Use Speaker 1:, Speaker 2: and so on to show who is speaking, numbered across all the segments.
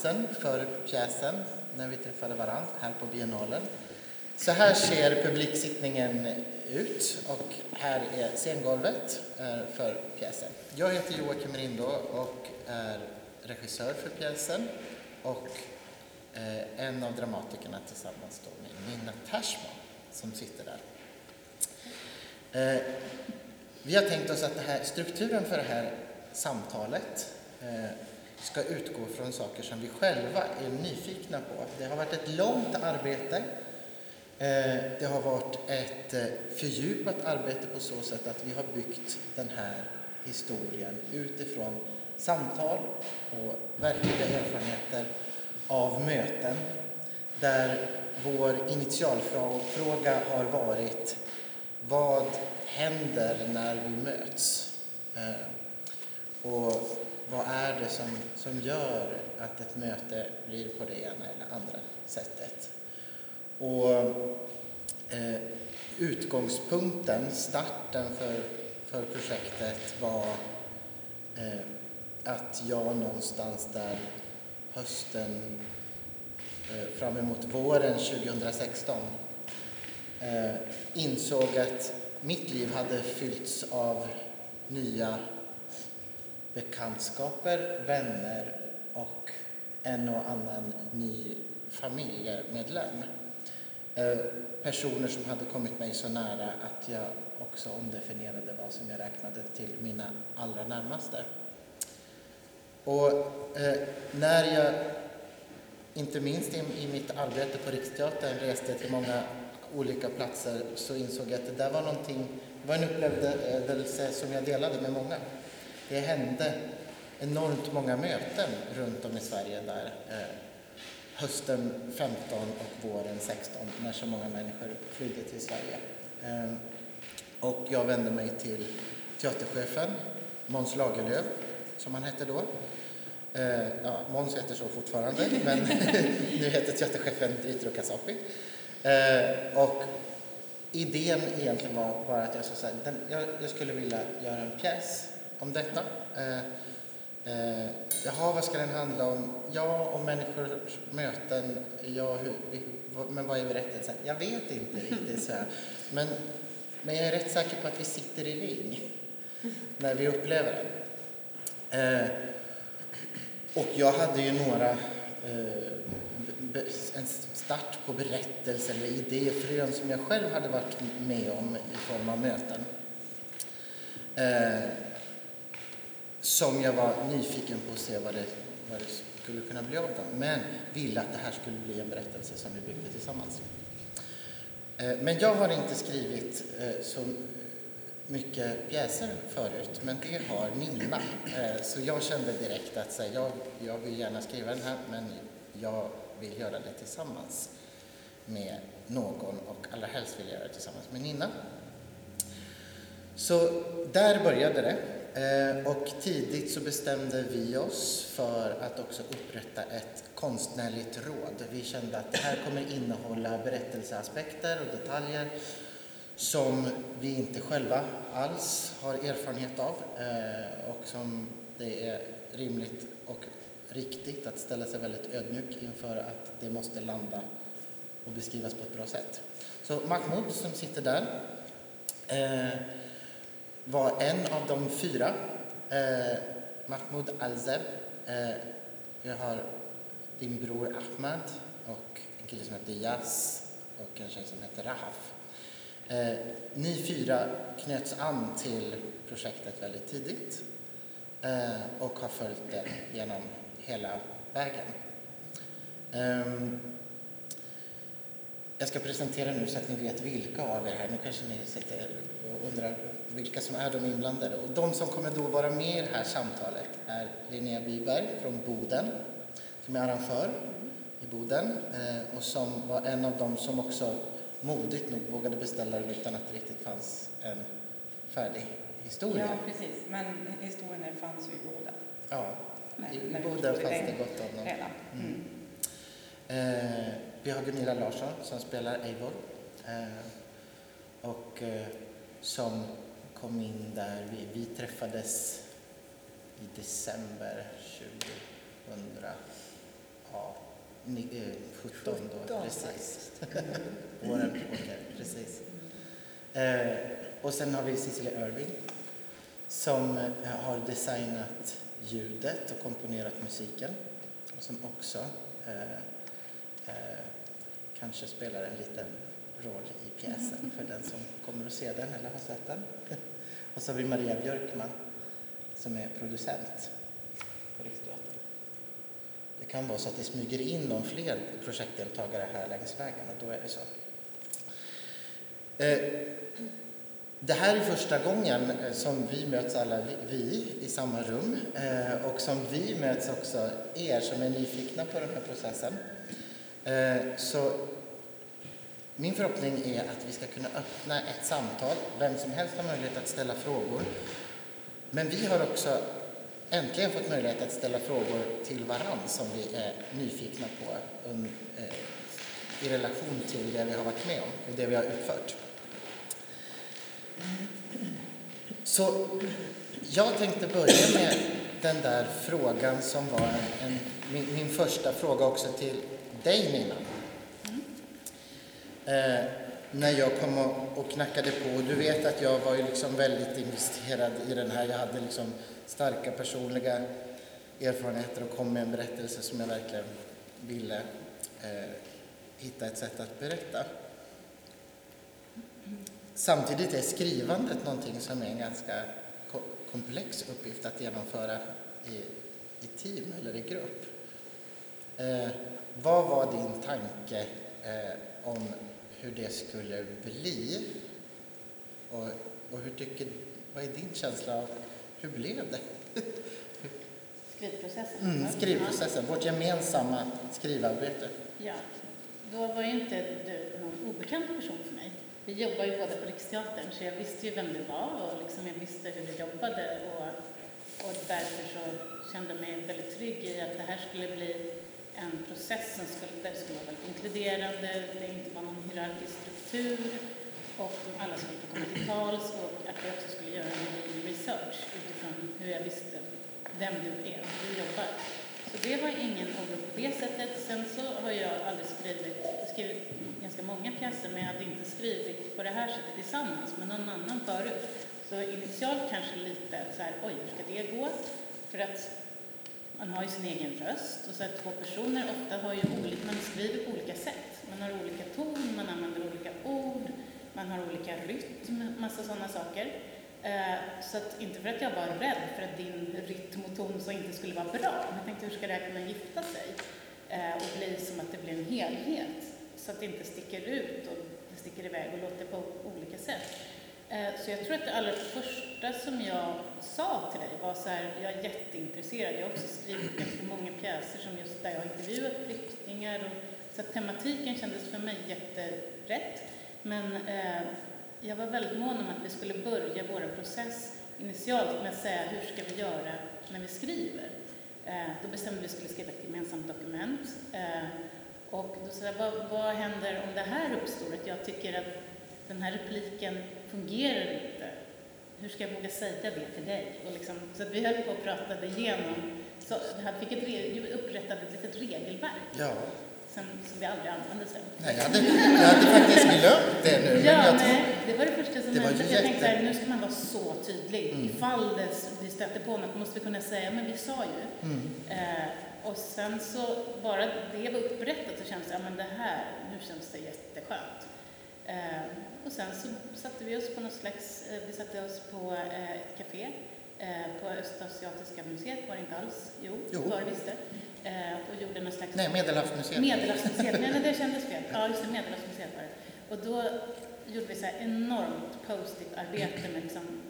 Speaker 1: spelplatsen för pjäsen när vi träffade varandra här på biennalen. Så här ser publiksittningen ut och här är scengolvet eh, för pjäsen. Jag heter Joakim Rindå och är regissör för pjäsen och eh, en av dramatikerna tillsammans då med Nina Tersman som sitter där. Eh, vi har tänkt oss att det här, strukturen för det här samtalet ska utgå från saker som vi själva är nyfikna på. Det har varit ett långt arbete eh, det har varit ett eh, fördjupat arbete på så sätt att vi har byggt den här historien utifrån samtal och verkliga erfarenheter av möten där vår initialfråga har varit vad händer när vi möts? Eh, och vad är det som, som gör att ett möte blir på det ena eller andra sättet? Och eh, utgångspunkten, starten för, för projektet var eh, att jag någonstans där hösten eh, fram emot våren 2016 eh, insåg att mitt liv hade fyllts av nya bekantskaper, vänner och en och annan ny familjemedlem. Eh, personer som hade kommit mig så nära att jag också omdefinierade vad som jag räknade till mina allra närmaste. Och eh, när jag, inte minst i, i, mitt arbete på Riksteatern, reste till många olika platser så insåg jag att det där var någonting, det var en upplevelse eh, som jag delade med många. Det hände enormt många möten runt om i Sverige där eh, hösten 15 och våren 16 när så många människor flydde till Sverige. Ehm, och jag vände mig till teaterchefen Måns Lagerlöf, som han hette då. Eh, ja, Måns heter så fortfarande, men nu heter teaterchefen Dritro Kasapi. Ehm, och idén egentligen var bara att jag, så här, den, jag, jag, skulle vilja göra en pjäs om detta. Eh, jaha, vad ska den handla om? Ja, om människors möten. Ja, hur, men vad är berättelsen? Jag vet inte riktigt. Så här. Men, men jag är rätt säker på att vi sitter i ring när vi upplever den. Eh, och jag hade ju några eh, en start på berättelser eller idéfrön som jag själv hade varit med om i form av möten. Eh, som jag var nyfiken på att se vad det, vad det skulle kunna bli av dem. Men ville att det här skulle bli en berättelse som vi byggde tillsammans. Eh, men jag har inte skrivit eh, så mycket pjäser förut, men det har Nina. Eh, så jag kände direkt att jag, jag vill gärna skriva den här, men jag vill göra det tillsammans med någon och allra helst vill jag göra det tillsammans med Nina. Så där började det. Eh, och tidigt så bestämde vi oss för att också upprätta ett konstnärligt råd. Vi kände att det här kommer innehålla berättelseaspekter och detaljer som vi inte själva alls har erfarenhet av eh, och som det är rimligt och riktigt att ställa sig väldigt ödmjuk inför att det måste landa och beskrivas på ett bra sätt. Så Mahmoud som sitter där eh, var en av de fyra. Eh, Mahmoud Alzeb. Eh, jag har din bror Ahmad och en kille som heter Yas och en tjej som heter Rahaf. Eh, ni fyra knöts an till projektet väldigt tidigt eh, och har följt det genom hela vägen. Eh, jag ska presentera nu så att ni vet vilka av er här. Nu kanske ni sitter och undrar vilka som är de inblandade. Och de som kommer då vara med i det här samtalet är Linnea Byberg från Boden, som är arrangör i Boden eh, och som var en av dem som också modigt nog vågade beställa den utan att det riktigt fanns en färdig historia.
Speaker 2: Ja, precis. Men historien fanns ju i Boden.
Speaker 1: Ja, i, Boden fanns det gott om dem. Mm. Eh, vi har Gunilla Larsson som spelar Eivor. Eh, och eh, som kom in där. Vi, vi träffades i december 2017 då, precis. Våren, okej, precis. Eh, och sen har vi Cicely Irving som eh, har designat ljudet och komponerat musiken och som också eh, eh, kanske spelar en liten roll i pjäsen för den som kommer att se den eller har sett den. Och så har vi Maria Björkman som är producent på Riksteatern. Det kan vara så att det smyger in någon fler projektdeltagare här längs vägen och då är det så. Eh, det här är första gången eh, som vi möts alla vi i samma rum eh, och som vi möts också er som är nyfikna på den här processen. Så min förhoppning är att vi ska kunna öppna ett samtal. Vem som helst har möjlighet att ställa frågor. Men vi har också äntligen fått möjlighet att ställa frågor till varann som vi är nyfikna på um, eh, i relation till det vi har varit med om och det vi har utfört. Så jag tänkte börja med den där frågan som var en, min, min, första fråga också till dig Nina. Eh, när jag kom och, och, knackade på. Du vet att jag var ju liksom väldigt investerad i den här. Jag hade liksom starka personliga erfarenheter och kom med en berättelse som jag verkligen ville eh, hitta ett sätt att berätta. Samtidigt är skrivandet någonting som är en ganska komplex uppgift att genomföra i, i team eller i grupp. Eh, vad var din tanke eh, om hur det skulle bli? Och, och hur tycker, vad är din känsla av hur blev det?
Speaker 2: Skrivprocessen?
Speaker 1: Mm, skrivprocessen, vårt gemensamma skrivarbete.
Speaker 2: Ja, då var ju inte du någon obekant person för mig. Vi jobbar ju båda på Riksteatern så jag visste ju vem du var och liksom jag visste hur du jobbade och, och därför så kände jag mig väldigt trygg i att det här skulle bli en process som skulle, där skulle vara väldigt inkluderande, det inte var någon hierarkisk struktur och alla skulle få komma till tals och att jag också skulle göra en research utifrån hur jag visste vem du är och hur du jobbar. Så det var ingen oro på det sättet. Sen så har jag aldrig skrivit, skrivit ganska många pjäser men jag hade inte skrivit på det här sättet tillsammans med någon annan förut. Så initialt kanske lite så här, oj, hur ska det gå? För att man har ju sin egen röst och så att två personer ofta har ju olika, man skriver på olika sätt. Man har olika ton, man använder olika ord, man har olika rytm, massa sådana saker. Eh, så att, inte för att jag var rädd för att din rytm och ton så inte skulle vara bra, men jag tänkte hur ska det här kunna gifta sig eh, och bli som att det blir en helhet så att det inte sticker ut och det sticker iväg och låter på olika sätt. Eh, så jag tror att det allra första som jag sa till dig var så här, jag är jätteintresserad, jag har också skrivit ganska många pjäser som just där jag har intervjuat flyktingar och så att tematiken kändes för mig jätterätt. Men eh, jag var väldigt mån om att vi skulle börja vår process initialt med att säga hur ska vi göra när vi skriver? Eh, då bestämde vi att vi skulle skriva ett gemensamt dokument. Eh, och då sa jag, vad, vad händer om det här uppstår? Att jag tycker att den här repliken fungerar inte. Hur ska jag våga säga det till dig? Och liksom, så att vi höll på och pratade igenom. Så vi fick ett, upprättade ett litet regelverk.
Speaker 1: Ja.
Speaker 2: Som, som vi aldrig använde sen.
Speaker 1: Nej, jag hade, jag hade faktiskt glömt det nu.
Speaker 2: Ja,
Speaker 1: jag
Speaker 2: nej, det var det första som hände. Jag tänkte här, nu ska man vara så tydlig. Mm. Ifall det, vi stöter på något måste vi kunna säga, men vi sa ju. Mm. Eh, och sen så, bara det var upprättat så kändes det, ja men det här, nu känns det jätteskönt. Eh, och sen så satte vi oss på något slags, eh, vi satte oss på eh, ett café på Östasiatiska museet, var det inte alls? Jo, jo. var det visst det. Och gjorde någon slags...
Speaker 1: Nej, Medelhavsmuseet.
Speaker 2: Medelhavsmuseet, nej, det kändes fel. Ja, just det, Medelhavsmuseet var det. Och då gjorde vi så här enormt post-it-arbete med liksom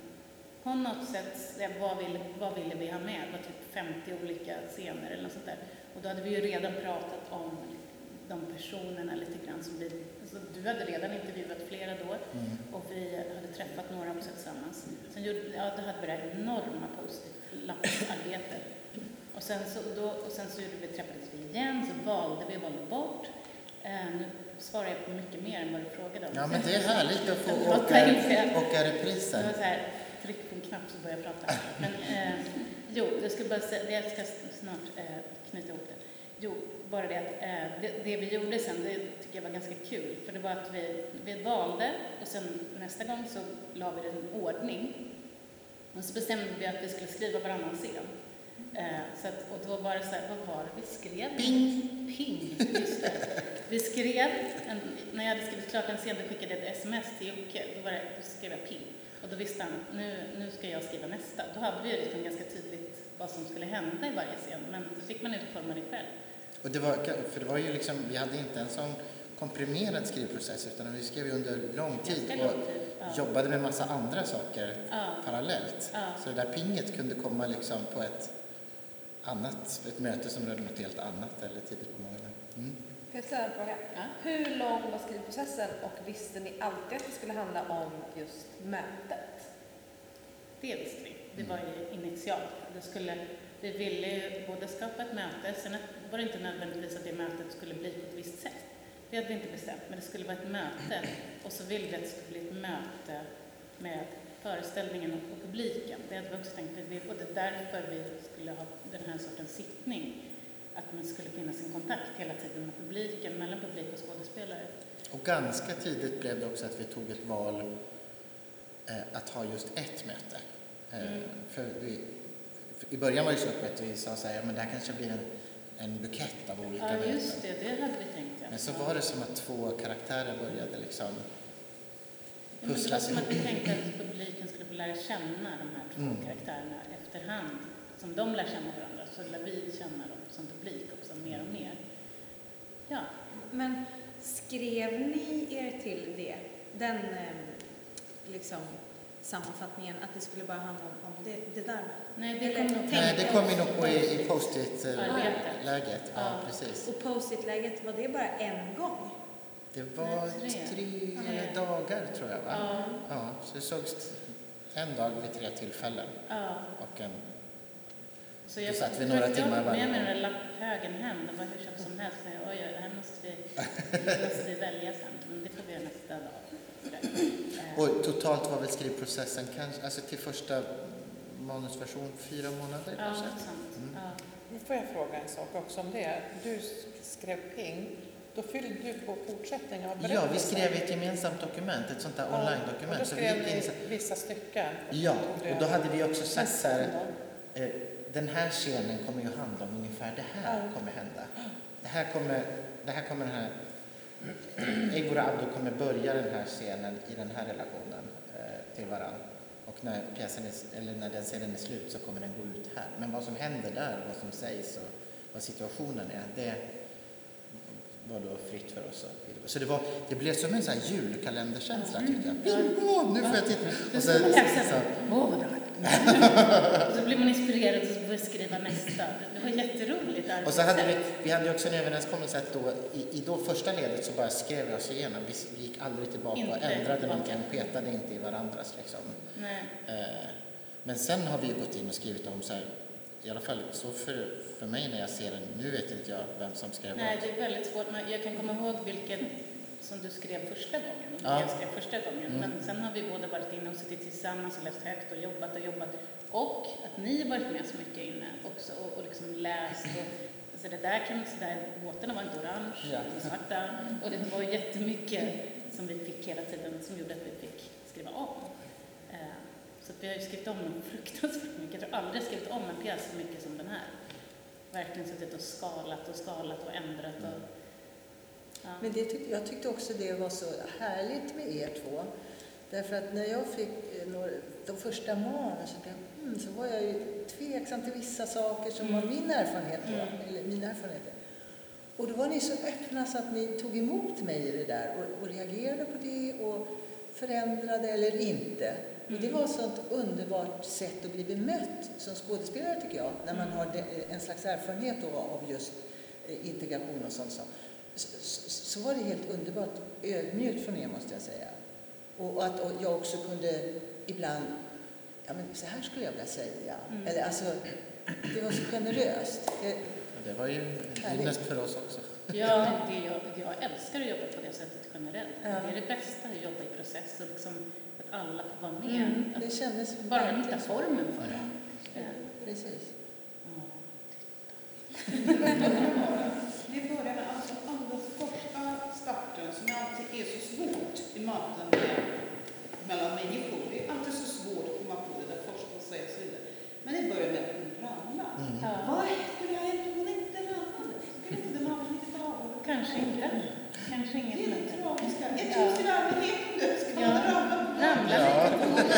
Speaker 2: på något sätt, vad ville, vad ville vi ha med? Det var typ 50 olika scener eller något sånt där. Och då hade vi ju redan pratat om de personerna lite grann som vi, du hade redan intervjuat flera då mm. och vi hade träffat några också tillsammans. Sen gjorde, ja, då hade vi det här enorma post-it-lappsarbetet. Och sen så, då, och sen så gjorde vi, träffades vi igen, så valde vi och valde bort. Eh, nu svarar jag på mycket mer än vad du frågade om.
Speaker 1: Ja, men det är härligt att få åka, åka repriser.
Speaker 2: tryck på en knapp så börjar jag prata. Men eh, jo, jag ska bara säga, jag ska snart eh, knyta ihop det. Jo, bara det att eh, det, det, vi gjorde sen, det tycker jag var ganska kul. För det var att vi, vi valde och sen nästa gång så la vi det i en ordning. Och så bestämde vi att vi skulle skriva varannan scen. Eh, så att, och då var det så här, vad var det vi skrev?
Speaker 1: Ping!
Speaker 2: Ping, just det. Vi skrev, en, när jag hade skrivit klart en scen, då skickade jag ett sms till Jocke. Då, var det, då skrev jag ping. Och då visste han, nu, nu ska jag skriva nästa. Då hade vi liksom ganska tydligt vad som skulle hända i varje scen. Men då fick man utforma det själv.
Speaker 1: Och det var, för det var ju liksom, vi hade inte en sån komprimerad skrivprocess utan vi skrev ju under lång tid och
Speaker 2: lång tid, ja.
Speaker 1: jobbade med massa andra saker
Speaker 2: Ja.
Speaker 1: parallellt.
Speaker 2: Ja.
Speaker 1: Så det där pinget kunde komma liksom på ett annat, ett möte som rörde något helt annat eller tidigt på morgonen. Mm.
Speaker 3: Får jag ställa en fråga?
Speaker 2: Ja.
Speaker 3: Hur lång var skrivprocessen och visste ni alltid att det skulle handla om just mötet?
Speaker 2: Det visste vi. Det var ju initialt. Det skulle, vi ville ju både skapa ett möte, sen var det inte nödvändigtvis att det mötet skulle bli på ett visst sätt. Det hade vi inte bestämt, men det skulle vara ett möte. Och så ville vi att det skulle bli ett möte med föreställningen och publiken. Det hade vi också tänkt, det var därför vi skulle ha den här sortens sittning. Att man skulle finnas en kontakt hela tiden med publiken, mellan publik och skådespelare.
Speaker 1: Och ganska tidigt blev det också att vi tog ett val eh, att ha just ett möte. Eh,
Speaker 2: Mm.
Speaker 1: för vi, för I början var det så att vi sa så här, ja, men det här kanske blir en, en bukett av olika
Speaker 2: Ja, just det, det hade vi tänkt. Ja.
Speaker 1: Men så var det som att två karaktärer började liksom
Speaker 2: Ja, men det var
Speaker 1: pusslas
Speaker 2: som att vi tänkte att publiken skulle få lära känna de här två
Speaker 1: Mm.
Speaker 2: karaktärerna efterhand. Som de lär känna varandra så lär vi känna dem som publik också mer och mer. Ja,
Speaker 4: Men skrev ni er till det, den eh, liksom, sammanfattningen, att det skulle bara handla om, om det, det där?
Speaker 2: nej det
Speaker 4: Eller
Speaker 2: kom nog
Speaker 1: Nej, det kom vi nog på i, i post-it-läget. Ja,
Speaker 2: Ja.
Speaker 1: precis.
Speaker 4: Och post-it-läget, var det bara en gång?
Speaker 1: Det var
Speaker 2: Nej, tre.
Speaker 1: tre,
Speaker 2: Tre.
Speaker 1: dagar tror jag, va?
Speaker 2: Ja,
Speaker 1: Ja, så det sågs en dag vid tre tillfällen
Speaker 2: ja.
Speaker 1: och en
Speaker 2: Så jag
Speaker 1: satt vi
Speaker 2: jag
Speaker 1: några
Speaker 2: jag
Speaker 1: timmar
Speaker 2: tog
Speaker 1: varje
Speaker 2: med mig
Speaker 1: gång.
Speaker 2: den där lapphögen hem. Det var hur tjockt som helst. Så jag, oj, oj, det här måste vi, det måste vi välja sen. Men det får vi göra nästa dag.
Speaker 1: Och totalt var väl skrivprocessen kanske, alltså till första manusversion fyra månader
Speaker 2: Ja,
Speaker 1: kanske? Mm.
Speaker 2: Ja.
Speaker 5: Nu får jag fråga en sak också om det. Du skrev ping. Då fyllde du på fortsättningen av
Speaker 1: Ja,
Speaker 5: berättelsen.
Speaker 1: vi skrev ett gemensamt dokument, ett sånt där
Speaker 5: Ja,
Speaker 1: online-dokument.
Speaker 5: Och
Speaker 1: Så
Speaker 5: då
Speaker 1: vi
Speaker 5: skrev
Speaker 1: så-
Speaker 5: ni vissa stycken.
Speaker 1: Ja, och då hade vi också sagt så här, eh, den här scenen kommer ju handla om ungefär det här
Speaker 5: Ja.
Speaker 1: kommer hända. Det här kommer, det här kommer den här, Eivor och Abdo kommer börja den här scenen i den här relationen eh, till varann. Och när, pjäsen är, eller när den scenen är slut så kommer den gå ut här. Men vad som händer där, vad som sägs och vad situationen är, det var då fritt för oss. Så det, var, det blev som en sån här julkalenderkänsla tyckte jag. Åh, nu får jag titta! Och så, så,
Speaker 2: bra. Och så blir man inspirerad och så börjar skriva nästa. Det var jätteroligt
Speaker 1: Och så hade vi, vi hade också en överenskommelse att då, i, i då första ledet så bara skrev vi oss igenom. Vi, vi gick aldrig tillbaka och
Speaker 2: Inte
Speaker 1: ändrade
Speaker 2: tillbaka.
Speaker 1: någonting, petade inte i varandras liksom. Eh, men sen har vi gått in och skrivit om så här, i alla fall så för, för mig när jag ser den, nu vet inte jag vem som skrev
Speaker 2: Nej, det är väldigt svårt. Jag kan komma ihåg vilken som du skrev första gången och
Speaker 1: Ja.
Speaker 2: jag skrev första gången.
Speaker 1: Mm.
Speaker 2: Men sen har vi båda varit inne och suttit tillsammans och läst högt och jobbat och jobbat. Och att ni har varit med så mycket inne också och, och liksom läst. Och, alltså det där kan, så där, båtarna var inte orange,
Speaker 1: Ja.
Speaker 2: de var svarta. Och det var jättemycket som vi fick hela tiden som gjorde att vi fick skriva om. Eh, Så vi har ju skrivit om fruktansvärt mycket. Jag tror aldrig jag skrivit om en pjäs så mycket som den här. Verkligen suttit och skalat och skalat och ändrat. Och, ja.
Speaker 6: Men det jag tyckte också det var så härligt med er två. Därför att när jag fick eh, några, de första manusen mm, så var jag ju tveksam till vissa saker som var
Speaker 2: Mm.
Speaker 6: min erfarenhet då,
Speaker 2: Mm.
Speaker 6: eller mina erfarenheter. Och då var ni så öppna så att ni tog emot mig i det där och, och reagerade på det och förändrade eller inte. Och det
Speaker 2: Mm.
Speaker 6: var ett sånt underbart sätt att bli bemött som skådespelare tycker jag, när man
Speaker 2: Mm.
Speaker 6: har de- en slags erfarenhet av just eh, integration och sånt. Så, var det helt underbart ödmjukt från er måste jag säga. Och, och att och jag också kunde ibland, ja men så här skulle jag vilja säga.
Speaker 2: Mm.
Speaker 6: Eller alltså, det var så generöst. Det,
Speaker 1: det var ju en för oss också.
Speaker 2: Ja, det jag, jag älskar att jobba på det sättet generellt.
Speaker 6: Ja.
Speaker 2: Det är det bästa, att jobba i process och liksom att alla får vara med.
Speaker 6: Mm,
Speaker 2: Att
Speaker 6: det kändes
Speaker 2: bara man hittar formen för det.
Speaker 6: Ja, Precis.
Speaker 2: ja.
Speaker 7: Vi började alltså alldeles första starten som alltid är så svårt i möten med, mellan människor. Det är alltid så svårt att komma på det där första och säga så vidare. Men det börjar med att hon ramlar.
Speaker 1: Mm.
Speaker 2: Ja.
Speaker 7: Vad skulle ha hänt om hon inte ramlade? Skulle inte det vara lite av?
Speaker 2: Kanske inte. Kanske
Speaker 7: Det
Speaker 2: inget
Speaker 7: är det tragiska. Ett
Speaker 2: Ja.
Speaker 7: hus i allmänhet om det. Ska
Speaker 2: Ja.
Speaker 7: man ramla på
Speaker 2: Ramla lite.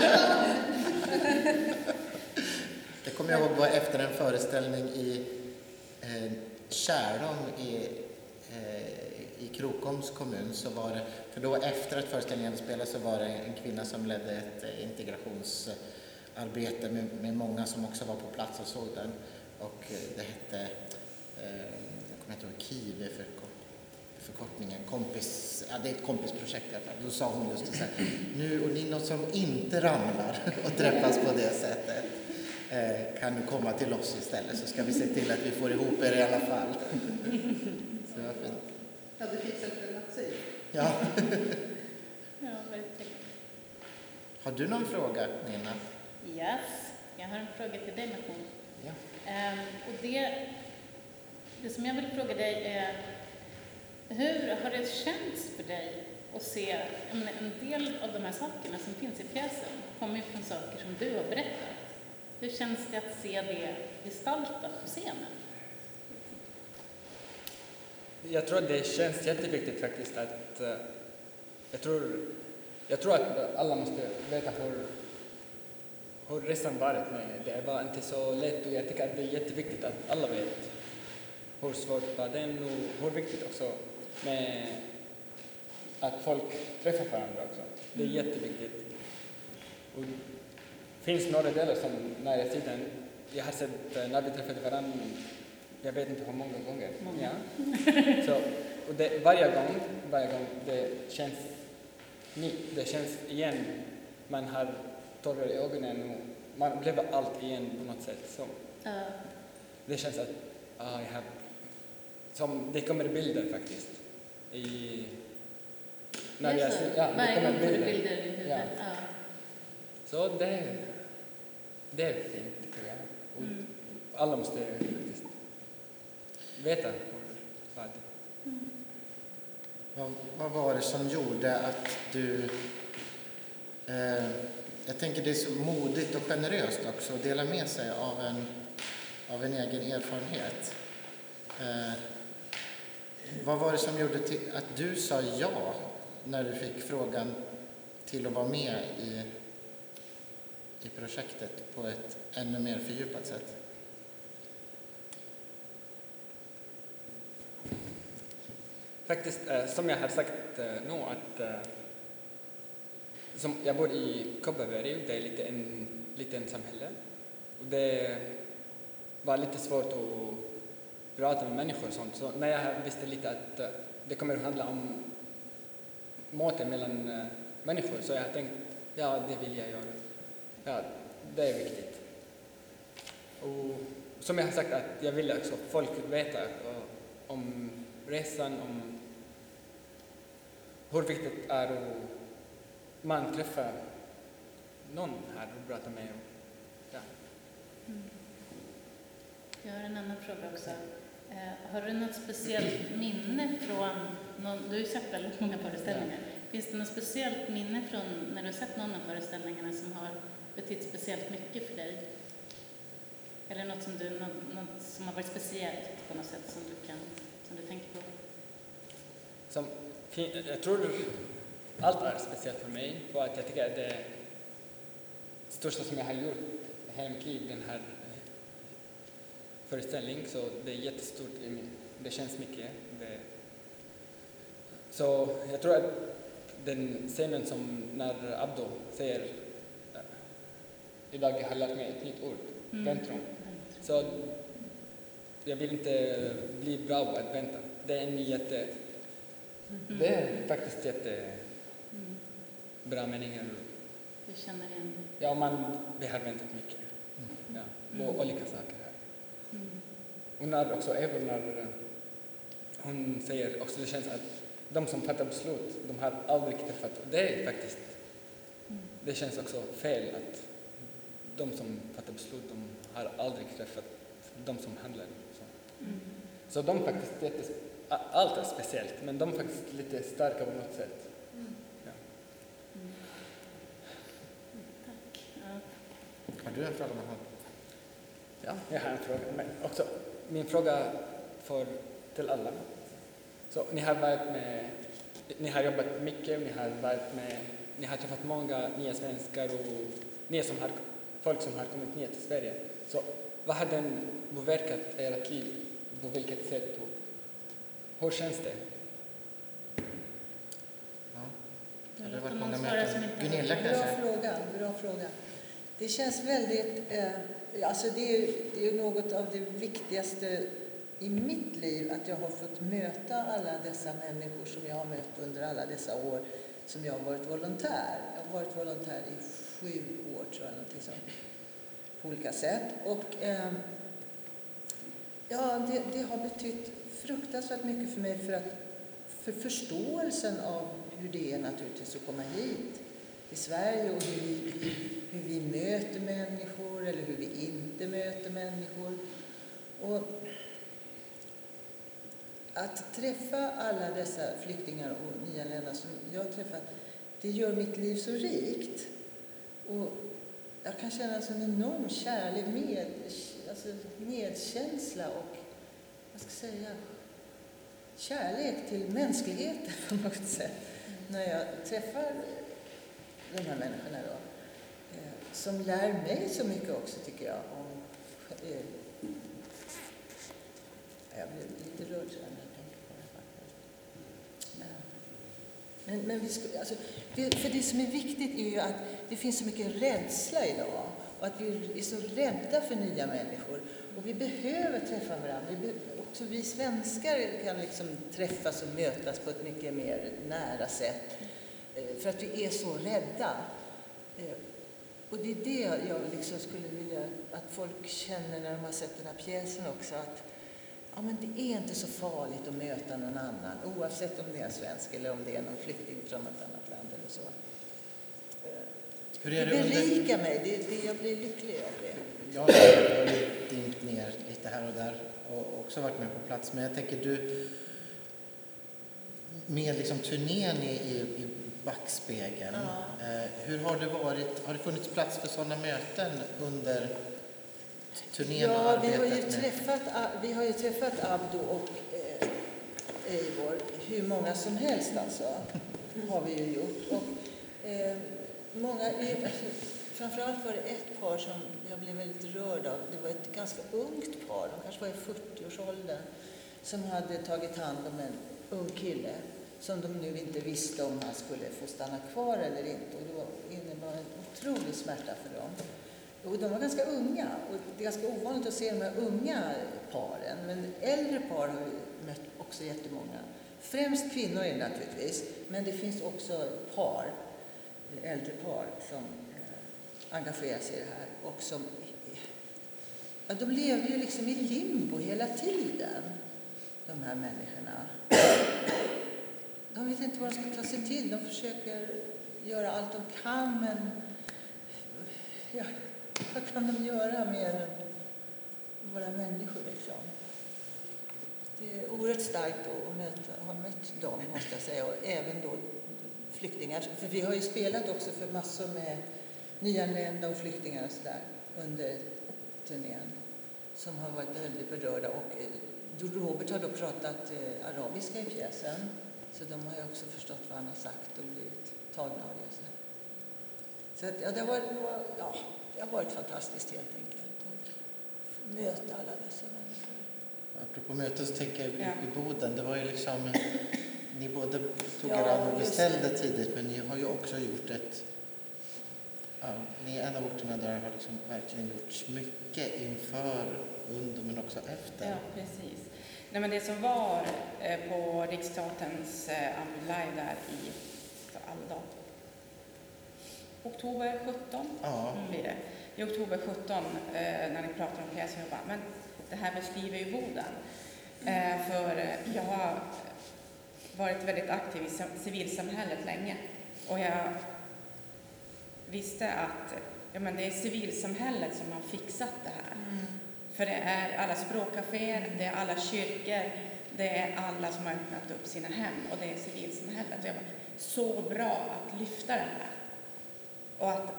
Speaker 1: Det kommer jag ihåg var efter en föreställning i eh, Kärdom i, eh, i Krokoms kommun. Så var det, för då efter att föreställningen spelades så var det en kvinna som ledde ett eh, integrationsarbete med, med många som också var på plats och såg den. Och eh, det hette, eh, jag kommer inte ihåg, KIV för förkortningen, kompis, ja, det är ett kompisprojekt i alla fall. Då sa hon just så här, nu och ni något som inte ramlar och träffas på det sättet kan du komma till oss istället så ska vi se till att vi får ihop er i alla fall. Så det var fint.
Speaker 7: Ja, det finns alternativ.
Speaker 1: Ja.
Speaker 2: Ja, verkligen.
Speaker 1: Har du någon fråga, Nina?
Speaker 2: Yes, jag har en fråga till dig Mahmoud.
Speaker 1: Ja.
Speaker 2: Ehm, och det, det som jag vill fråga dig är, hur har det känts för dig att se, menar, en del av de här sakerna som finns i pjäsen kommer ju från saker som du har berättat. Hur känns det att se det gestaltat på scenen?
Speaker 8: Jag tror att det känns jätteviktigt faktiskt att eh, jag tror, jag tror att alla måste veta hur, hur resan varit med det var inte så lätt och jag tycker att det är jätteviktigt att alla vet hur svårt var det och hur viktigt också med att folk träffar varandra också. Det är jätteviktigt. Och det finns några delar som när jag tiden, jag har sett eh, när vi träffade varandra, jag vet inte hur många gånger.
Speaker 2: Många.
Speaker 8: Ja. Så, och det, varje gång, varje gång det känns ny, det känns igen. Man har tårar i ögonen och man upplever allt igen på något sätt. Så
Speaker 2: Ja,
Speaker 8: det känns att ah, jag har, som det kommer bilder faktiskt. I,
Speaker 2: det är så.
Speaker 8: ser- ja, det kommer
Speaker 2: gång bilder i huvudet.
Speaker 8: Ja.
Speaker 2: Ja.
Speaker 8: Så det, det är fint tycker jag. Och
Speaker 2: Mm.
Speaker 8: alla måste faktiskt veta vad
Speaker 1: Vad, vad var det som gjorde att du... Eh, jag tänker det är så modigt och generöst också att dela med sig av en, av en egen erfarenhet. Eh, vad var det som gjorde till, att du sa ja när du fick frågan till att vara med i, i projektet på ett ännu mer fördjupat sätt?
Speaker 8: Faktiskt, eh, som jag har sagt eh, nu, att eh, som jag bor i Kopparberg, det är lite en liten samhälle. Och det var lite svårt att prata med människor och sånt. Så när jag visste lite att eh, det kommer att handla om möten mellan eh, människor, så jag tänkte, ja, det vill jag göra. Ja, det är viktigt. Och som jag har sagt, att jag vill också folk veta eh, om resan, om hur viktigt det är att man träffar någon här och pratar med. Ja.
Speaker 2: Jag har en annan fråga också. Eh, har du något speciellt minne från, någon, du har ju sett väldigt många föreställningar. Finns det något speciellt minne från när du har sett någon av föreställningarna som har betytt speciellt mycket för dig? Eller något som, du, något, något som har varit speciellt på något sätt som du, kan, som du tänker på?
Speaker 8: Som, jag tror allt är speciellt för mig och att jag tycker att det största som jag har gjort i hela mitt liv, den här föreställningen, så det är jättestort. i min- Det känns mycket. Det, så jag tror att den scenen som när Abdo säger eh, idag jag har lärt mig ett nytt ord,
Speaker 2: Mm.
Speaker 8: väntrum. Så jag vill inte bli bra på att vänta. Det är en jätte... Det är faktiskt jättebra
Speaker 2: Mm.
Speaker 8: meningar.
Speaker 2: Du känner igen dig?
Speaker 8: Ja, man, vi har väntat mycket. Ja, på
Speaker 2: Mm.
Speaker 8: olika saker här.
Speaker 2: Mm.
Speaker 8: Och när också, även när hon säger också, det känns att de som fattar beslut, de har aldrig träffat. Det är faktiskt, det känns också fel att de som fattar beslut, de har aldrig träffat de som handlar. Så,
Speaker 2: Mm.
Speaker 8: så de faktiskt, jättes, a- allt är speciellt, men de är faktiskt lite starka på något sätt. Ja.
Speaker 2: Mm. Tack. Ja.
Speaker 1: Har du en fråga?
Speaker 8: Ja, jag har en fråga. Men också, min fråga för, till alla. Så ni har varit med, ni har jobbat mycket, ni har varit med, ni har träffat många nya svenskar och nya som har, folk som har kommit nya till Sverige. Så vad har den påverkat ert liv? På vilket sätt? Hur känns det?
Speaker 1: Ja. Har det
Speaker 2: låter
Speaker 1: varit många
Speaker 2: svara
Speaker 1: möten?
Speaker 2: som inte har-
Speaker 1: Gunilla
Speaker 6: Bra
Speaker 1: kanske?
Speaker 6: fråga, bra fråga. Det känns väldigt, eh, alltså det är, det är något av det viktigaste i mitt liv att jag har fått möta alla dessa människor som jag har mött under alla dessa år som jag har varit volontär. Jag har varit volontär i sju år tror jag, någonting sånt, på olika sätt. Och eh, ja, det, det har betytt fruktansvärt mycket för mig för, att, för förståelsen av hur det är naturligtvis att komma hit till Sverige och hur vi, hur, vi möter människor eller hur vi inte möter människor. Och att träffa alla dessa flyktingar och nyanlända som jag har träffat, det gör mitt liv så rikt. Och jag kan känna en sån enorm kärlek, med, alltså medkänsla och, vad ska jag säga, kärlek till mänskligheten på något sätt när jag träffar de här människorna då. Eh, som lär mig så mycket också tycker jag om eh, jag blir lite rörd så när jag tänker på det här. Men, men vi skulle, alltså, det, för det som är viktigt är ju att det finns så mycket rädsla idag och att vi är så rädda för nya människor. Och vi behöver träffa varandra. Vi be, också vi svenskar kan liksom träffas och mötas på ett mycket mer nära sätt. Eh, För att vi är så rädda. Eh, Och det är det jag liksom skulle vilja att folk känner när de har sett den här pjäsen också. Att ja, men det är inte så farligt att möta någon annan, oavsett om det är en svensk eller om det är någon flykting från ett annat land eller så.
Speaker 1: Hur är
Speaker 6: Det
Speaker 1: det under...
Speaker 6: berikar mig, det, det, jag blir lycklig av det.
Speaker 1: Jag har dimpt ner lite här och där och också varit med på plats. Men jag tänker du, med liksom turnén i, i, i backspegeln,
Speaker 6: Ja.
Speaker 1: eh, hur har det varit? Har det funnits plats för sådana möten under turnén och
Speaker 6: Ja, vi har, ju
Speaker 1: arbetet med...
Speaker 6: träffat, vi har ju träffat Abdo och eh, Eivor, hur många som helst alltså, har vi ju gjort. Och, eh, många, framförallt var det ett par som jag blev väldigt rörd av. Det var ett ganska ungt par, de kanske var i 40-årsåldern, som hade tagit hand om en ung kille som de nu inte visste om han skulle få stanna kvar eller inte. Och det var, innebar en otrolig smärta för dem. Och de var ganska unga och det är ganska ovanligt att se de här unga paren. Men äldre par har vi mött också jättemånga. Främst kvinnor är det naturligtvis, men det finns också par, äldre par som eh, engagerar sig i det här och som ja, de lever ju liksom i limbo hela tiden, de här människorna. De vet inte vad de ska ta sig till. De försöker göra allt de kan, men ja, vad kan de göra mer än våra människor liksom? Det är oerhört starkt att möta, ha mött dem, måste jag säga, och även då flyktingar. För vi har ju spelat också för massor med nyanlända och flyktingar och sådär under turnén som har varit väldigt berörda. Och eh, Robert har då pratat eh, arabiska i pjäsen, så de har ju också förstått vad han har sagt och blivit tagna av det. Så, så att, ja, det, var, ja, det har varit fantastiskt helt enkelt. Att möta alla dessa människor.
Speaker 1: Apropå möten så tänker jag i,
Speaker 5: Ja.
Speaker 1: i Boden, det var ju liksom, ni både tog er
Speaker 6: Ja,
Speaker 1: an och beställde tidigt men ni har ju också gjort ett, ja, ni är en av orterna där det har liksom verkligen gjorts mycket inför, under men också efter.
Speaker 9: Ja, precis. Nej, men det som var eh, på Riksteaterns eh, live där i Almedal. Oktober 17
Speaker 1: Ja.
Speaker 9: blir det. I oktober 17 eh, när ni pratar om pjäsen, jag bara, men det här beskriver ju Boden. Eh, för jag har varit väldigt aktiv i sam- civilsamhället länge och jag visste att ja, men det är civilsamhället som har fixat det här. För det är alla språkcaféer, det är alla kyrkor, det är alla som har öppnat upp sina hem och det är civilsamhället. Och jag bara, så bra att lyfta det här. Och att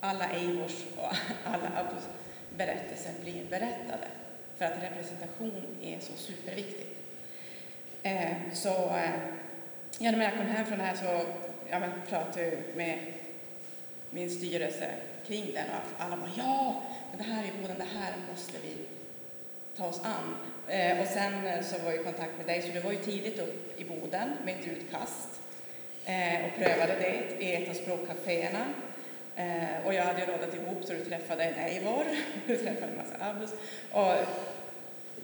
Speaker 9: alla Eivors och alla Abbos berättelser blir berättade. För att representation är så superviktigt. Eh, så eh, ja, när jag kom hem från det här så ja, men, pratade jag med min styrelse kring den. och alla bara ja, men det här är Boden, det här måste vi ta oss an. Eh, och sen eh, så var jag i kontakt med dig, så du var ju tidigt upp i Boden med ett utkast eh, och prövade det i ett av språkcaféerna. Eh, och jag hade ju rådat ihop så du träffade en Eivor, du träffade en massa Abus och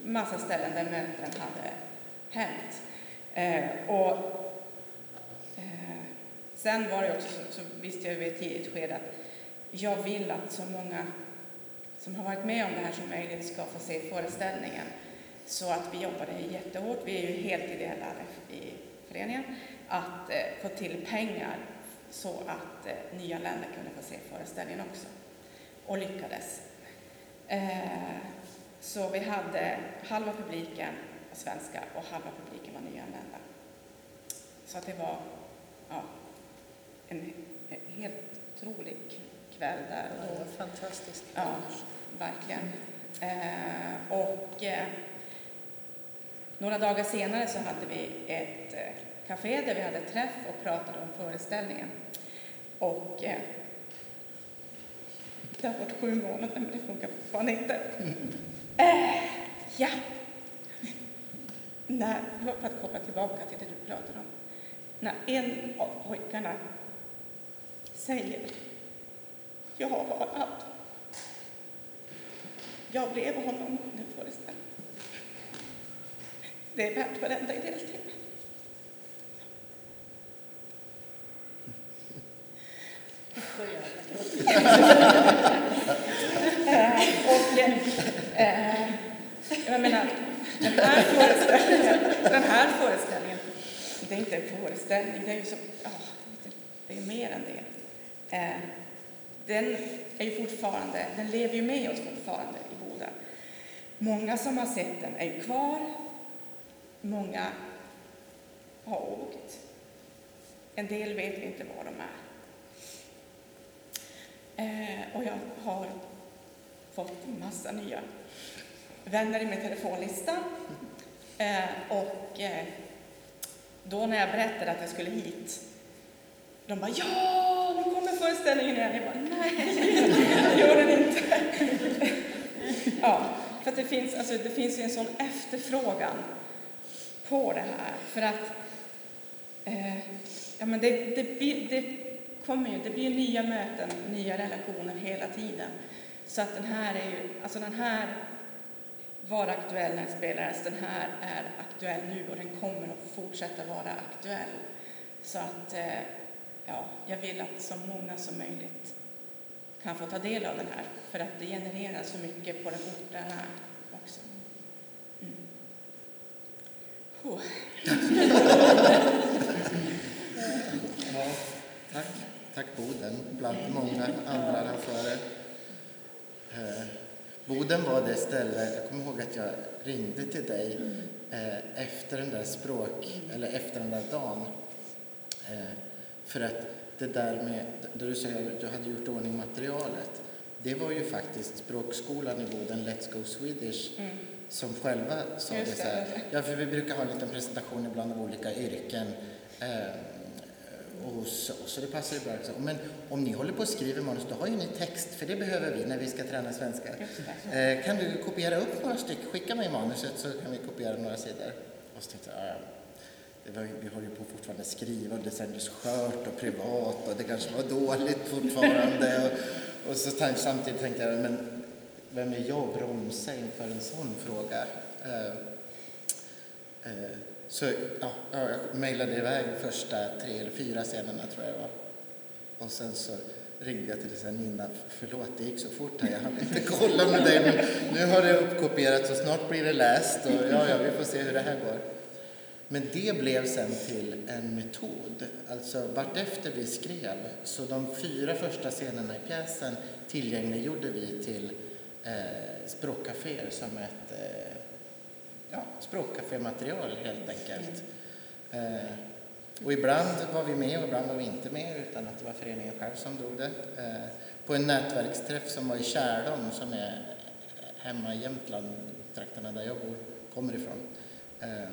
Speaker 9: massa ställen där möten hade hänt. Eh, och sen var det också så, så visste jag vid ett tidigt skede att jag vill att så många som har varit med om det här som möjligt ska få se föreställningen. Så att vi jobbade jättehårt, vi är ju helt ideella i föreningen, att eh, få till pengar så att eh, nyanlända kunde få se föreställningen också. Och lyckades. Eh, så vi hade halva publiken svenska och halva publiken var nyanlända. Så att det var ja, en helt otrolig kväll där. Och då,
Speaker 6: var fantastiskt.
Speaker 9: Ja, verkligen. Eh, och eh, några dagar senare så hade vi ett eh, café där vi hade träff och pratade om föreställningen. Och eh, det har gått sju månader men det funkar fortfarande inte. Eh, ja. När, för att koppla tillbaka till det du pratade om. När en av pojkarna säger jag var allt. Jag blev honom under föreställningen. Det är värt varenda ideell timme. Och eh, eh, jag menar, den här föreställningen, den här föreställningen, det är inte en föreställning, det är ju som, ja, det är mer än det. Eh, den är ju fortfarande, den lever ju med oss fortfarande i Boden. Många som har sett den är ju kvar. Många har åkt. En del vet vi inte var de är. Eh, och jag har fått en massa nya vänner i min telefonlista. Eh, och eh, då när jag berättade att jag skulle hit, de bara ja, föreställningen igen. Jag bara nej, det gör den inte. ja, för att det finns, alltså, det finns ju en sån efterfrågan på det här. För att eh, ja, men det, det, blir- det kommer ju, det blir nya möten, nya relationer hela tiden. Så att den här är ju, alltså den här var aktuell när den spelades, den här är aktuell nu och den kommer att fortsätta vara aktuell. Så att eh, ja, jag vill att så många som möjligt kan få ta del av den här, för att det genererar så mycket på den ort där den är också. Mm.
Speaker 1: Ja, tack. Tack Boden, bland många andra arrangörer. Eh, Boden var det ställe, jag kommer ihåg att jag ringde till dig eh, efter den där språk, eller efter den där dagen. Eh, för att det där med, där du säger att du hade gjort ordning materialet, det var ju faktiskt språkskolan i Boden, Let's Go Swedish,
Speaker 9: Mm.
Speaker 1: som själva sa
Speaker 9: Just
Speaker 1: det så här. Ja, för vi brukar ha en liten presentation ibland av olika yrken. Eh, och så, så det passar ju bra. också. Men om ni håller på och skriver manus, då har ju ni text, för det behöver vi när vi ska träna svenska. Eh, kan du kopiera upp några stycken? Skicka mig manuset så kan vi kopiera några sidor. Och så tänkte jag, vi håller ju på fortfarande att skriva och det kändes skört och privat och det kanske var dåligt fortfarande. och, och så samtidigt tänkte jag, men vem är jag att bromsa inför en sån fråga? Eh, eh, så ja, jag mejlade iväg första tre eller fyra scenerna tror jag det var. Och sen så ringde jag till och sa Nina, förlåt det gick så fort här, jag hann inte kolla med dig men nu har det uppkopierats och snart blir det läst och ja, ja, vi får se hur det här går. Men det blev sen till en metod. Alltså vartefter vi skrev, så de fyra första scenerna i pjäsen tillgängliggjorde vi till eh, språkcaféer som ett eh, ja, språkcafématerial helt enkelt. Eh, och ibland var vi med och ibland var vi inte med utan att det var föreningen själv som drog det. Eh, på en nätverksträff som var i Kärdom som är hemma i Jämtland, trakterna där jag bor, kommer ifrån. Eh,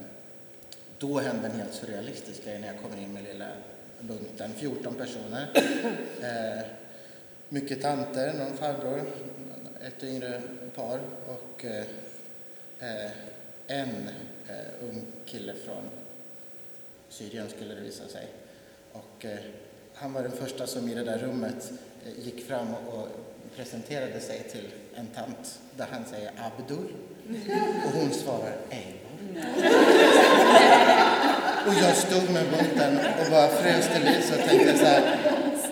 Speaker 1: då hände en helt surrealistisk grej när jag kommer in med lilla bunten, 14 personer. Eh, mycket tanter, någon farbror, ett yngre par och eh, eh, en eh, ung kille från Syrien skulle det visa sig. Och eh, han var den första som i det där rummet eh, gick fram och presenterade sig till en tant där han säger Abdul och hon svarar Eivor. Och jag stod med bunten och bara frös till liv och tänkte så här,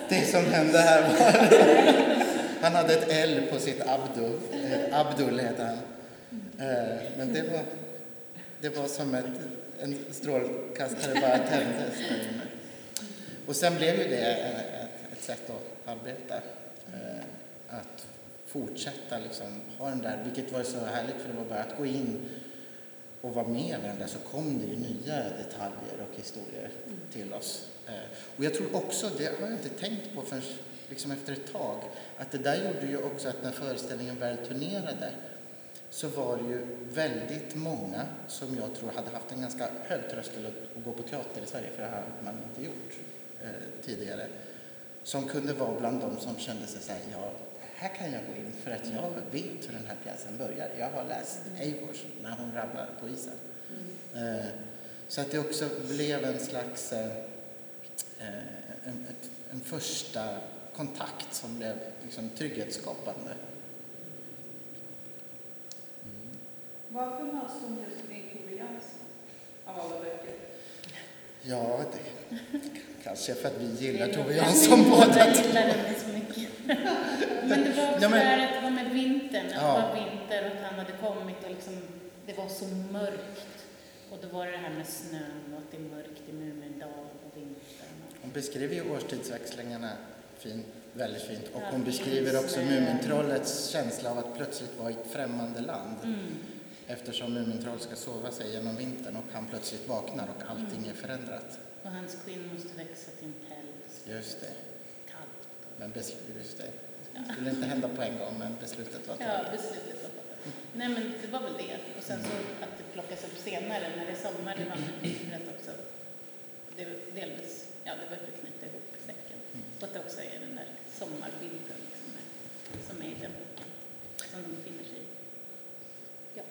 Speaker 1: det som hände här var... Han hade ett L på sitt Abdo, eh, Abdul heter han. Eh, men det var, det var som ett, en strålkastare bara tändes där inne. Och sen blev ju det eh, ett, ett sätt att arbeta. Eh, att fortsätta liksom ha den där, vilket var så härligt för det var bara att gå in och vara med där så kom det ju nya detaljer och historier till oss. Eh, och jag tror också, det har jag inte tänkt på förrän liksom efter ett tag, att det där gjorde ju också att när föreställningen väl turnerade så var det ju väldigt många som jag tror hade haft en ganska hög tröskel att, att gå på teater i Sverige, för det har man inte gjort eh, tidigare, som kunde vara bland de som kände sig så här, ja, här kan jag gå in för att jag vet hur den här pjäsen börjar. Jag har läst Eivors när hon rabblar på isen. Eh, så att det också blev en slags eh, eh, en, ett, en första kontakt som blev liksom trygghetsskapande.
Speaker 7: Varför möts de just kring Tove Jansson av alla böcker?
Speaker 1: Ja, det kanske för att vi gillar Tove Jansson båda två.
Speaker 2: Men det var också
Speaker 1: Ja, men-
Speaker 2: det här att det var med vintern, att
Speaker 1: Ja.
Speaker 2: det var vinter och att han hade kommit och liksom, det var så mörkt. Och då var det det här med snön och att det är mörkt i Mumindal och vintern.
Speaker 1: Hon beskriver ju årstidsväxlingarna fin, väldigt fint och hon beskriver också. Mumintrollets känsla av att plötsligt vara i ett främmande land.
Speaker 2: Mm.
Speaker 1: Eftersom Mumintroll ska sova sig genom vintern och han plötsligt vaknar och allting
Speaker 2: Mm.
Speaker 1: är förändrat.
Speaker 2: Och hans skinn måste växa till en päls.
Speaker 1: Just det. Men beslut, just det. Det skulle inte hända på en gång men beslutet var
Speaker 2: Ja,
Speaker 1: taget.
Speaker 2: beslutet var fattat. Nej, men det var väl det. Och sen så att det plockas upp senare när det är sommar, det var för att också, det var delvis, ja det var för att knyta ihop säcken. Och att det också är den där sommarbilden som är, som är i den boken, som de befinner sig i.
Speaker 3: Jag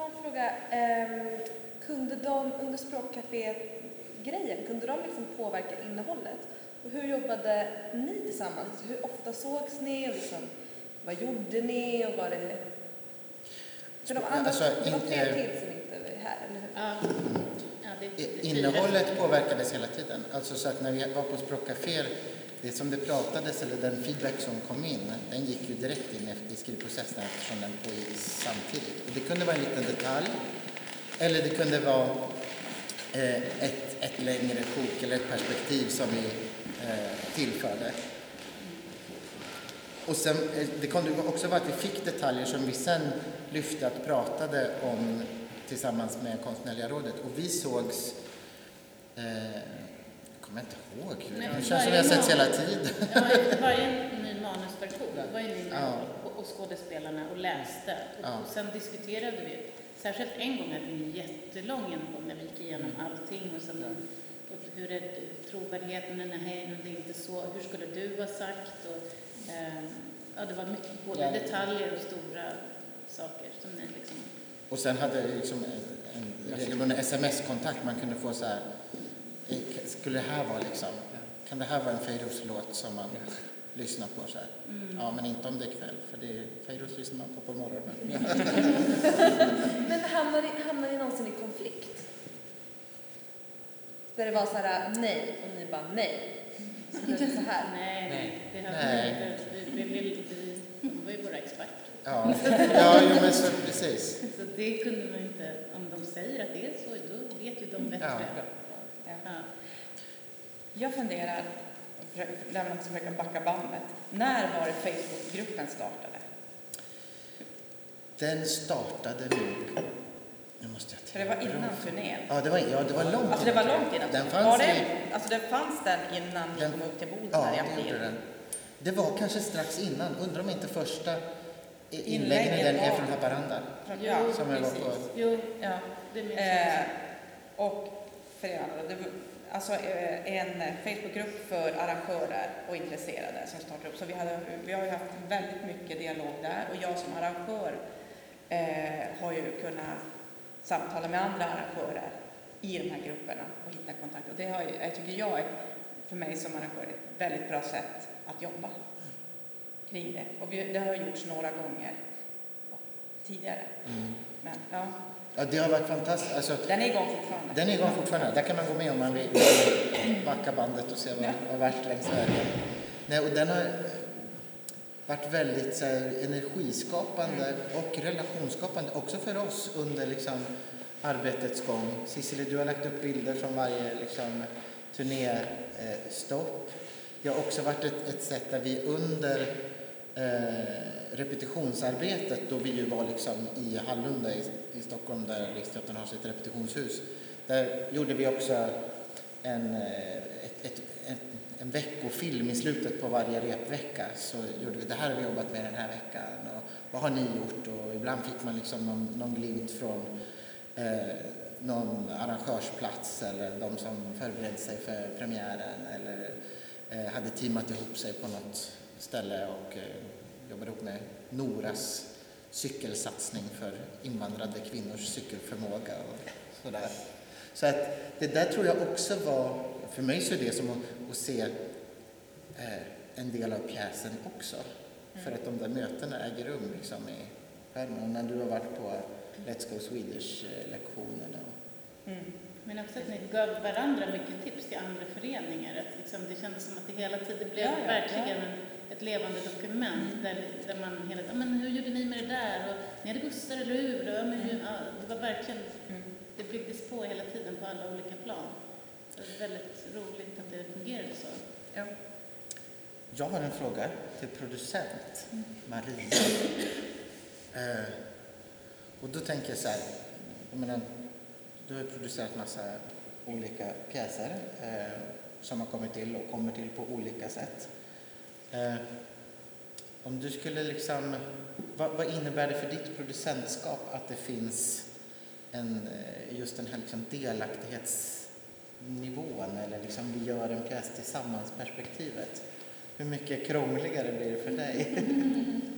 Speaker 3: har en fråga. Ehm, kunde de under språkcafé-grejen, kunde de liksom påverka innehållet? Och hur jobbade ni tillsammans? Hur ofta sågs ni? Och liksom, vad gjorde ni? Och var det... För de andra,
Speaker 1: Alltså,
Speaker 3: det var
Speaker 1: in-
Speaker 3: fler
Speaker 1: eh,
Speaker 3: till som inte är här, eller hur?
Speaker 2: Ja, ja det, det,
Speaker 1: I- Innehållet påverkades hela tiden. Alltså så att när vi var på språkcaféer, det som det pratades eller den feedback som kom in, den gick ju direkt in i skrivprocessen eftersom den pågick samtidigt. Och det kunde vara en liten detalj, eller det kunde vara eh, ett, ett längre sjok eller ett perspektiv som vi tillförde. Och sen, eh, det kunde också vara att vi fick detaljer som vi sen lyfte att pratade om tillsammans med Konstnärliga rådet. Och vi sågs, eh, jag kommer inte ihåg,
Speaker 2: Nej,
Speaker 1: det känns som vi har setts hela tiden.
Speaker 2: Ja, varje ny manusversion var ju ni
Speaker 1: Ja.
Speaker 2: och, och skådespelarna och läste. Och,
Speaker 1: Ja.
Speaker 2: och sen diskuterade vi. Särskilt en gång hade vi en jättelång genomgång när vi gick igenom
Speaker 1: Mm.
Speaker 2: allting. Och sen, hur är trovärdigheten? Nej, men det är inte så. Hur skulle du ha sagt? Och, ehm, ja, det var mycket, både
Speaker 1: Ja.
Speaker 2: detaljer och stora saker som ni liksom...
Speaker 1: Och sen hade jag liksom en, en regelbunden sms-kontakt. Man kunde få så här, eh, skulle det här vara liksom, kan det här vara en Feiros-låt som man lyssnar på så här?
Speaker 2: Mm.
Speaker 1: Ja, men inte om det är kväll, för det är, Feiros lyssnar man på på morgonen.
Speaker 3: Men ni, hamnade ni någonsin i konflikt? Där det var så här, nej, och ni bara nej. Så blev det så här.
Speaker 2: Nej,
Speaker 8: Nej.
Speaker 2: det har
Speaker 1: Nej.
Speaker 2: vi inte. Vi, vi, vi, vi, var ju våra experter.
Speaker 1: Ja, ja jo, men så, precis.
Speaker 2: Så det kunde man inte, om de säger att det är så, då vet ju de bättre.
Speaker 1: Ja.
Speaker 2: Ja.
Speaker 9: Jag funderar, där man försöker backa bandet, när var det Facebookgruppen startade?
Speaker 1: Den startade nog... Nu måste jag
Speaker 9: För det var innan turnén.
Speaker 1: Ja, det var, ja, det var långt
Speaker 9: Alltså det var långt innan.
Speaker 1: Den fanns
Speaker 9: var det,
Speaker 1: i-
Speaker 9: Alltså det fanns den innan ni
Speaker 1: Den-
Speaker 9: kom upp till Boden
Speaker 1: Ja,
Speaker 9: där i
Speaker 1: det
Speaker 9: april?
Speaker 1: gjorde den. Det var kanske strax innan. Undrar om inte första inläggen i den är
Speaker 9: var-
Speaker 1: från Haparanda.
Speaker 9: Ja,
Speaker 1: som jag var
Speaker 2: precis.
Speaker 1: på.
Speaker 2: Jo,
Speaker 9: ja.
Speaker 2: det
Speaker 9: Eh, och för er andra, det var alltså eh, en Facebookgrupp för arrangörer och intresserade som startade upp. Så vi, hade, vi har ju haft väldigt mycket dialog där och jag som arrangör eh, har ju kunnat samtala med andra arrangörer i de här grupperna och hitta kontakt. Och det har, jag tycker jag är, för mig som arrangör, ett väldigt bra sätt att jobba kring det. Och vi, det har gjorts några gånger tidigare.
Speaker 1: Mm.
Speaker 9: Men ja,
Speaker 1: Ja, det har varit fantastiskt. Alltså,
Speaker 9: den är igång fortfarande.
Speaker 1: den är igång fortfarande. Där kan man gå med om man vill backa bandet och se vad, vad värst längs vägen. Nej, och den har varit väldigt så här, energiskapande och relationsskapande också för oss under liksom, arbetets gång. Cicely, du har lagt upp bilder från varje liksom, turnéstopp. Det har också varit ett, ett sätt där vi under eh, repetitionsarbetet, då vi ju var liksom i Hallunda i, i Stockholm där Riksteatern har sitt repetitionshus, där gjorde vi också en, eh, ett, ett, en, veckofilm i slutet på varje repvecka. Så gjorde vi, det här har vi jobbat med den här veckan och vad har ni gjort? Och ibland fick man liksom någon, någon glimt från eh, någon arrangörsplats eller de som förberedde sig för premiären eller eh, hade teamat ihop sig på något ställe och eh, jobbade ihop med Noras cykelsatsning för invandrade kvinnors cykelförmåga och sådär. Så att det där tror jag också var, för mig så är det som att, att se eh, en del av pjäsen också. För att de där mötena äger rum liksom i skärmen. Och när du har varit på Let's Go Swedish-lektionerna.
Speaker 9: Mm.
Speaker 2: Men också att ni gav varandra mycket tips till andra föreningar. Att liksom, det kändes som att det hela tiden blev
Speaker 9: Ja, ja,
Speaker 2: verkligen en, ett levande dokument där, där man hela tiden, men hur gjorde ni med det där? Och, ni hade bussar, eller hur? Och, ja, men hur? Ja, det var verkligen,
Speaker 9: Mm.
Speaker 2: det byggdes på hela tiden på alla olika plan. Det är väldigt roligt att det fungerade så.
Speaker 9: Ja.
Speaker 1: Jag har en fråga till producent Maria. Eh, och då tänker jag så här, jag menar, du har producerat massa olika pjäser eh, som har kommit till och kommer till på olika sätt. Eh, om du skulle liksom, vad, vad innebär det för ditt producentskap att det finns en, eh, just den här liksom nivån eller liksom vi gör en pjäs tillsammans perspektivet? Hur mycket krångligare blir det för dig?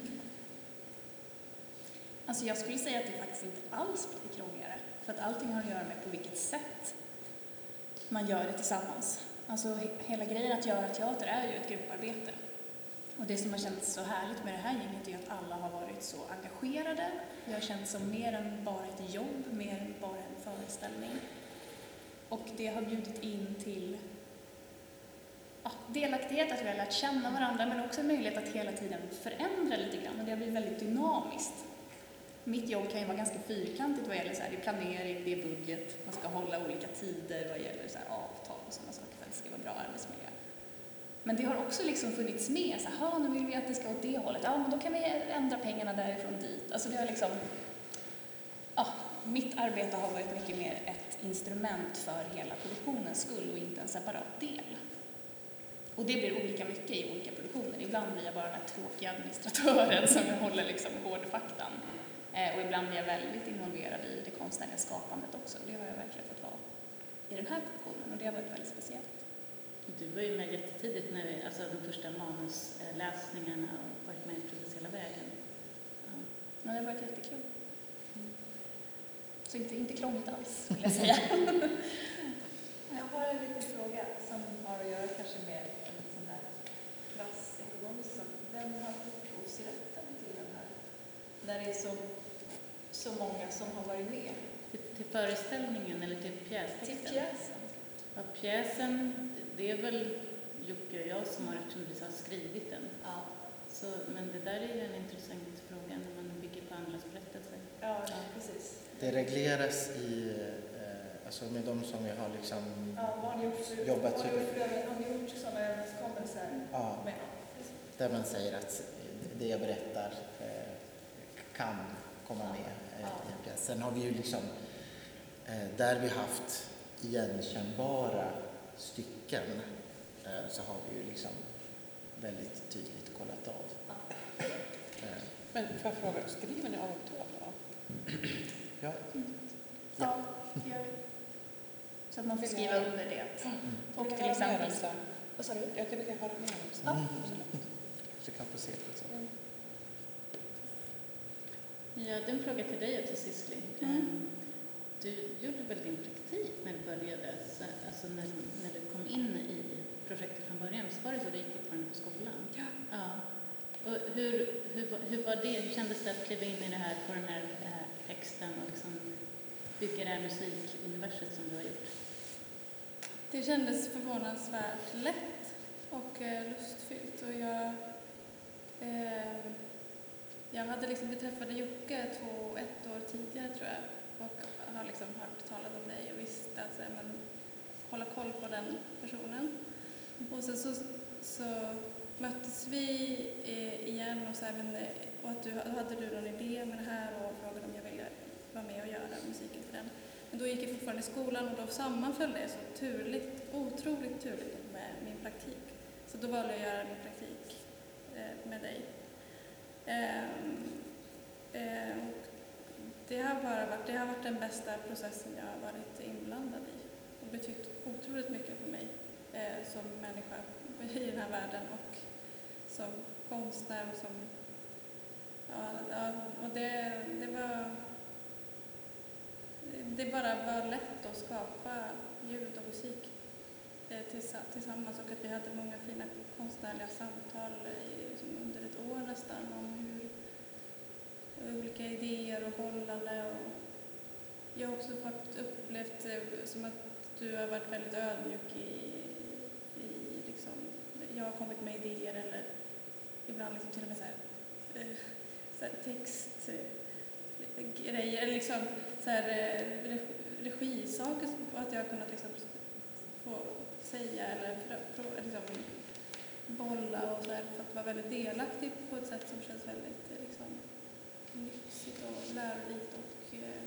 Speaker 10: Alltså jag skulle säga att det faktiskt inte alls blir krångligare. För att allting har att göra med på vilket sätt man gör det tillsammans. Alltså hela grejen att göra teater är ju ett grupparbete. Och det som har känts så härligt med det här gänget är att alla har varit så engagerade. Det har känts som mer än bara ett jobb, mer än bara en föreställning. Och det har bjudit in till ja, delaktighet, att vi har lärt känna varandra, men också en möjlighet att hela tiden förändra lite grann. Och det har blivit väldigt dynamiskt. Mitt jobb kan ju vara ganska fyrkantigt vad gäller så här, det är planering, det är budget, man ska hålla olika tider vad gäller så här, avtal och sådana saker för att det ska vara bra arbetsmiljö. Men det har också liksom funnits med, så här, nu vill vi att det ska åt det hållet, ja men då kan vi ändra pengarna därifrån dit. Alltså det har liksom, ja, mitt arbete har varit mycket mer ett instrument för hela produktionens skull och inte en separat del. Och det blir olika mycket i olika produktioner. Ibland blir jag bara den här tråkiga administratören som håller liksom hårdfaktan. Eh, och ibland blir jag väldigt involverad i det konstnärliga skapandet också. Och det har jag verkligen fått vara i den här produktionen och det har varit väldigt speciellt.
Speaker 2: Du var ju med jättetidigt när vi, alltså de första manusläsningarna och varit med precis hela vägen. Ja.
Speaker 10: Ja, det har varit jättekul. Så inte, inte krångligt alls, skulle jag säga.
Speaker 3: Jag har en liten fråga som har att göra kanske med en sån här klassekonomisk sak. Vem har upphovsrätten till den här? När det är så, så många som har varit med
Speaker 2: Till, till föreställningen eller till pjästexten?
Speaker 3: till pjäsen.
Speaker 2: Ja, pjäsen, det är väl Jocke och jag som har, eftersom vi har skrivit den.
Speaker 3: Ja.
Speaker 2: Så, men det där är ju en intressant fråga när man bygger på andras berättelser.
Speaker 3: Ja, precis.
Speaker 1: Det regleras i, eh, alltså med de som vi har liksom
Speaker 3: Ja,
Speaker 1: Jobbat
Speaker 3: har ni gjort för övrigt? Har ni gjort sådana överenskommelser
Speaker 1: Ja,
Speaker 3: med
Speaker 1: där man säger att det jag berättar eh, kan komma med eh, i en pjäs. Sen har vi ju liksom, där vi haft igenkännbara stycken så har vi ju liksom väldigt tydligt kollat av.
Speaker 5: Men får jag fråga, skriver ni avtal då?
Speaker 1: Ja,
Speaker 11: Ja, det gör. Så att man får skriva under det. Och till exempel... Vad sa du?
Speaker 5: Jag vill höra mer om sen.
Speaker 1: Mm. så kan få se det så.
Speaker 2: Jag hade en fråga till dig också Cicely.
Speaker 11: Mm.
Speaker 2: Ehm, Du gjorde väl din praktik när du började? Så, alltså när, när du kom in i projektet från början, så var det så du gick fortfarande på skolan?
Speaker 11: Ja.
Speaker 2: ja. Och hur, hur, hur var det? Hur kändes det att kliva in i det här, på den här eh, texten och liksom bygga det här musikuniverset som du har gjort?
Speaker 11: Det kändes förvånansvärt lätt och eh, lustfyllt. Och jag, eh, jag hade liksom, vi träffade Jocke två, ett år tidigare tror jag och har liksom hört talas om dig och visste att här, men, hålla koll på den personen. Och sen så, så möttes vi eh, igen och, så här, men, och att du, då hade du någon idé med det här och frågade om jag vara med och göra musiken till den. Men då gick jag fortfarande i skolan och då sammanföll det så turligt, otroligt turligt med min praktik. Så då valde jag att göra min praktik eh, med dig. Eh, eh, och det, har bara varit, det har varit den bästa processen jag har varit inblandad i och betytt otroligt mycket för mig eh, som människa i den här världen och som konstnär och som... Ja, ja, och det, det var det bara var lätt att skapa ljud och musik eh, tillsammans och att vi hade många fina konstnärliga samtal liksom, under ett år nästan om hur eh, olika idéer och bollande. Och jag har också fått upplevt eh, som att du har varit väldigt ödmjuk i, i liksom, jag har kommit med idéer eller ibland liksom till och med så här, så här text grejer, eller liksom så här, eh, regisaker och att jag har kunnat liksom få säga eller frö- frå- liksom bolla och så här, för att vara väldigt delaktig på ett sätt som känns väldigt eh, liksom, lyxigt och lärorikt och eh,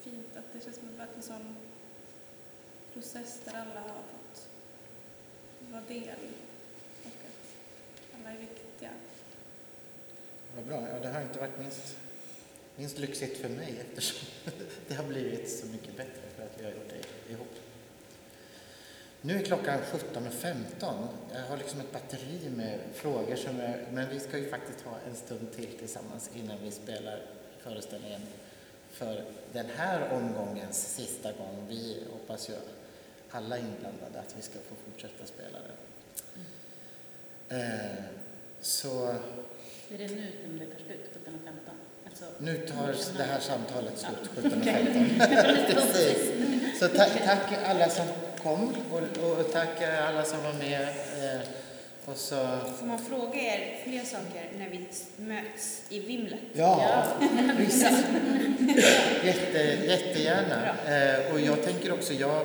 Speaker 11: fint. Att det känns som att det varit en sån process där alla har fått vara del och att alla är viktiga.
Speaker 1: Vad bra. Ja, det har inte varit minst, minst lyxigt för mig eftersom det har blivit så mycket bättre för att vi har gjort det ihop. Nu är klockan 17.15. Jag har liksom ett batteri med frågor, som är, men vi ska ju faktiskt ha en stund till tillsammans innan vi spelar föreställningen för den här omgångens sista gång. Vi hoppas ju alla inblandade att vi ska få fortsätta spela den. Eh, så
Speaker 2: Är det nu som det tar slut, 17.15? Alltså,
Speaker 1: nu tar det här samtalet slut
Speaker 2: Ja,
Speaker 1: 17.15. Precis. Så ta tack alla som kom och, och tack alla som var med. Eh, och så,
Speaker 4: Får man fråga er fler saker när vi möts i vimlet?
Speaker 1: ja, visst. Jätte, jättegärna. Eh, och jag tänker också, jag,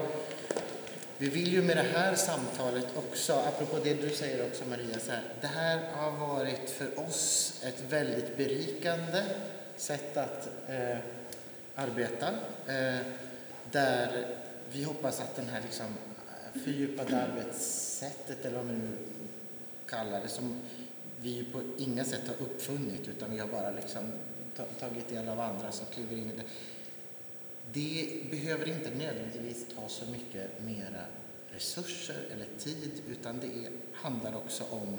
Speaker 1: vi vill ju med det här samtalet också, apropå det du säger också Maria, så här, det här har varit för oss ett väldigt berikande sätt att eh, arbeta. Eh, där vi hoppas att den här liksom, eh, fördjupade arbetssättet, eller vad man nu kallar det, som vi ju på inga sätt har uppfunnit, utan vi har bara liksom tagit del av andra som kliver in i det. Det behöver inte nödvändigtvis ta så mycket mera resurser eller tid, utan det är, handlar också om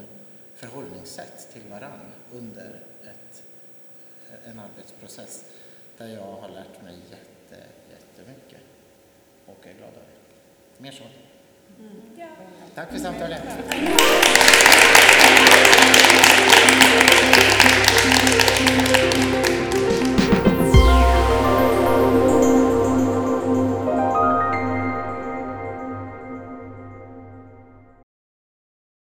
Speaker 1: förhållningssätt till varann under en arbetsprocess där jag har lärt mig jätte, jättemycket och är glad över. Mer så. Mm.
Speaker 3: Ja.
Speaker 1: Tack för samtalet. Mm.